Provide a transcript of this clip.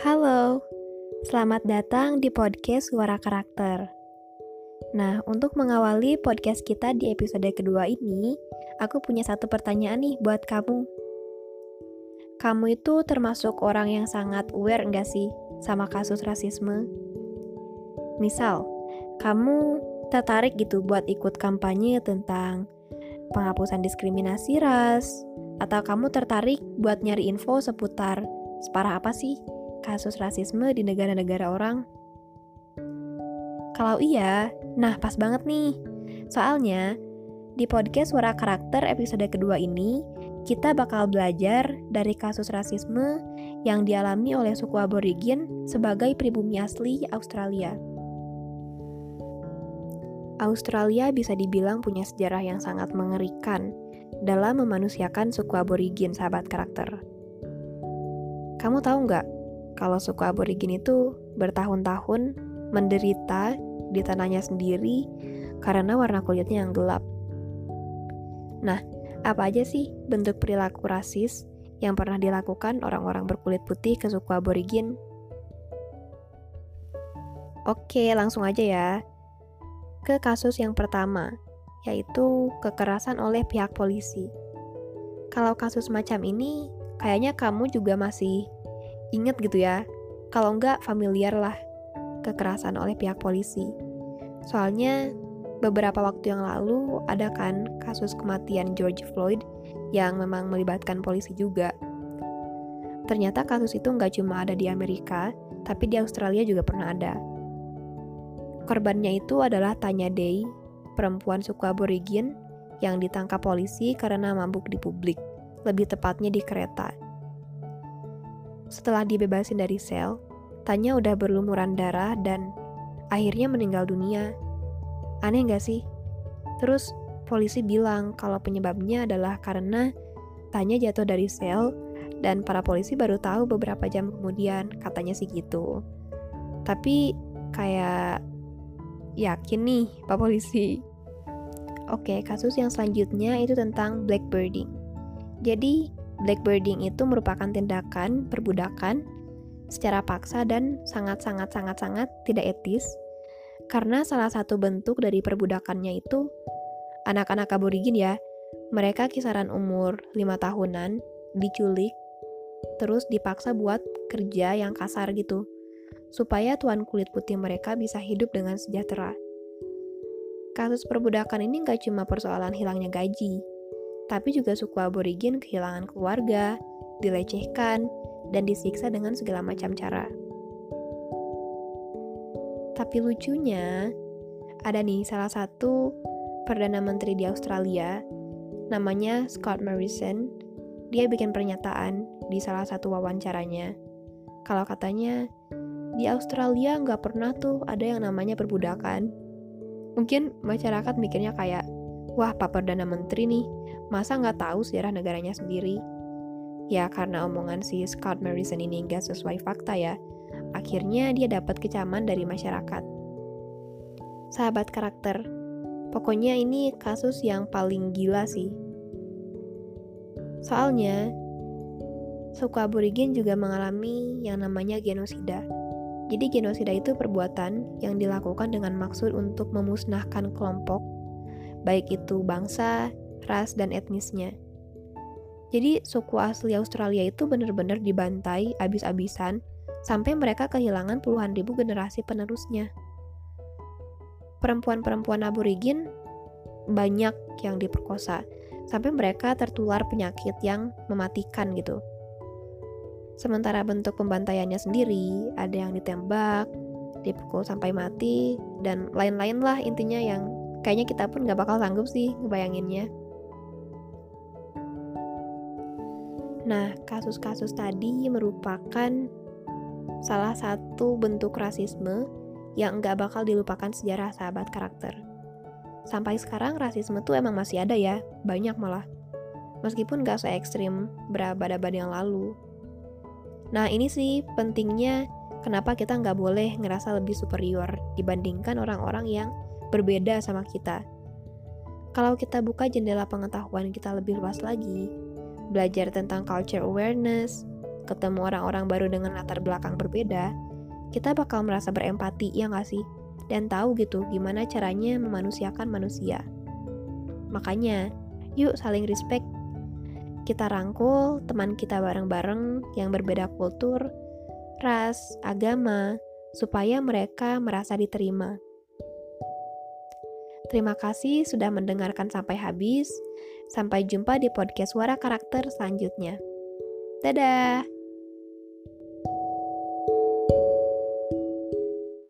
Halo, selamat datang di podcast Suara Karakter. Nah, untuk mengawali podcast kita di episode kedua ini, aku punya satu pertanyaan nih buat kamu. Kamu itu termasuk orang yang sangat aware enggak sih sama kasus rasisme? Misal, kamu tertarik gitu buat ikut kampanye tentang penghapusan diskriminasi ras, atau kamu tertarik buat nyari info seputar separah apa sih kasus rasisme di negara-negara orang? Kalau iya, nah pas banget nih. Soalnya, di podcast Suara Karakter episode kedua ini, kita bakal belajar dari kasus rasisme yang dialami oleh suku aborigin sebagai pribumi asli Australia. Australia bisa dibilang punya sejarah yang sangat mengerikan dalam memanusiakan suku aborigin sahabat karakter. Kamu tahu nggak kalau suku aborigin itu bertahun-tahun menderita di tanahnya sendiri karena warna kulitnya yang gelap. Nah, apa aja sih bentuk perilaku rasis yang pernah dilakukan orang-orang berkulit putih ke suku aborigin? Oke, langsung aja ya. Ke kasus yang pertama, yaitu kekerasan oleh pihak polisi. Kalau kasus macam ini, kayaknya kamu juga masih Ingat gitu ya, kalau nggak familiar lah kekerasan oleh pihak polisi. Soalnya beberapa waktu yang lalu ada kan kasus kematian George Floyd yang memang melibatkan polisi juga. Ternyata kasus itu nggak cuma ada di Amerika, tapi di Australia juga pernah ada. Korbannya itu adalah Tanya Day, perempuan suku aborigin yang ditangkap polisi karena mabuk di publik, lebih tepatnya di kereta. Setelah dibebasin dari sel, Tanya udah berlumuran darah dan akhirnya meninggal dunia. Aneh gak sih? Terus polisi bilang kalau penyebabnya adalah karena Tanya jatuh dari sel dan para polisi baru tahu beberapa jam kemudian, katanya sih gitu. Tapi kayak yakin nih Pak Polisi. Oke, kasus yang selanjutnya itu tentang blackbirding. Jadi, Blackbirding itu merupakan tindakan perbudakan secara paksa dan sangat-sangat-sangat-sangat tidak etis karena salah satu bentuk dari perbudakannya itu anak-anak aborigin ya mereka kisaran umur 5 tahunan diculik terus dipaksa buat kerja yang kasar gitu supaya tuan kulit putih mereka bisa hidup dengan sejahtera. Kasus perbudakan ini gak cuma persoalan hilangnya gaji, tapi juga suku aborigin kehilangan keluarga, dilecehkan, dan disiksa dengan segala macam cara. Tapi lucunya, ada nih salah satu Perdana Menteri di Australia, namanya Scott Morrison, dia bikin pernyataan di salah satu wawancaranya. Kalau katanya, di Australia nggak pernah tuh ada yang namanya perbudakan. Mungkin masyarakat mikirnya kayak, wah Pak Perdana Menteri nih, masa nggak tahu sejarah negaranya sendiri? Ya karena omongan si Scott Morrison ini nggak sesuai fakta ya, akhirnya dia dapat kecaman dari masyarakat. Sahabat karakter, pokoknya ini kasus yang paling gila sih. Soalnya, suku aborigin juga mengalami yang namanya genosida. Jadi genosida itu perbuatan yang dilakukan dengan maksud untuk memusnahkan kelompok, baik itu bangsa, ras, dan etnisnya. Jadi suku asli Australia itu benar-benar dibantai abis-abisan sampai mereka kehilangan puluhan ribu generasi penerusnya. Perempuan-perempuan aborigin banyak yang diperkosa sampai mereka tertular penyakit yang mematikan gitu. Sementara bentuk pembantaiannya sendiri ada yang ditembak, dipukul sampai mati, dan lain-lain lah intinya yang kayaknya kita pun gak bakal sanggup sih ngebayanginnya. Nah, kasus-kasus tadi merupakan salah satu bentuk rasisme yang nggak bakal dilupakan sejarah sahabat karakter. Sampai sekarang rasisme tuh emang masih ada ya, banyak malah. Meskipun nggak se-ekstrim berabad-abad yang lalu. Nah ini sih pentingnya kenapa kita nggak boleh ngerasa lebih superior dibandingkan orang-orang yang berbeda sama kita. Kalau kita buka jendela pengetahuan kita lebih luas lagi, belajar tentang culture awareness, ketemu orang-orang baru dengan latar belakang berbeda, kita bakal merasa berempati, ya nggak sih? Dan tahu gitu gimana caranya memanusiakan manusia. Makanya, yuk saling respect. Kita rangkul teman kita bareng-bareng yang berbeda kultur, ras, agama, supaya mereka merasa diterima. Terima kasih sudah mendengarkan sampai habis. Sampai jumpa di podcast Suara Karakter selanjutnya. Dadah!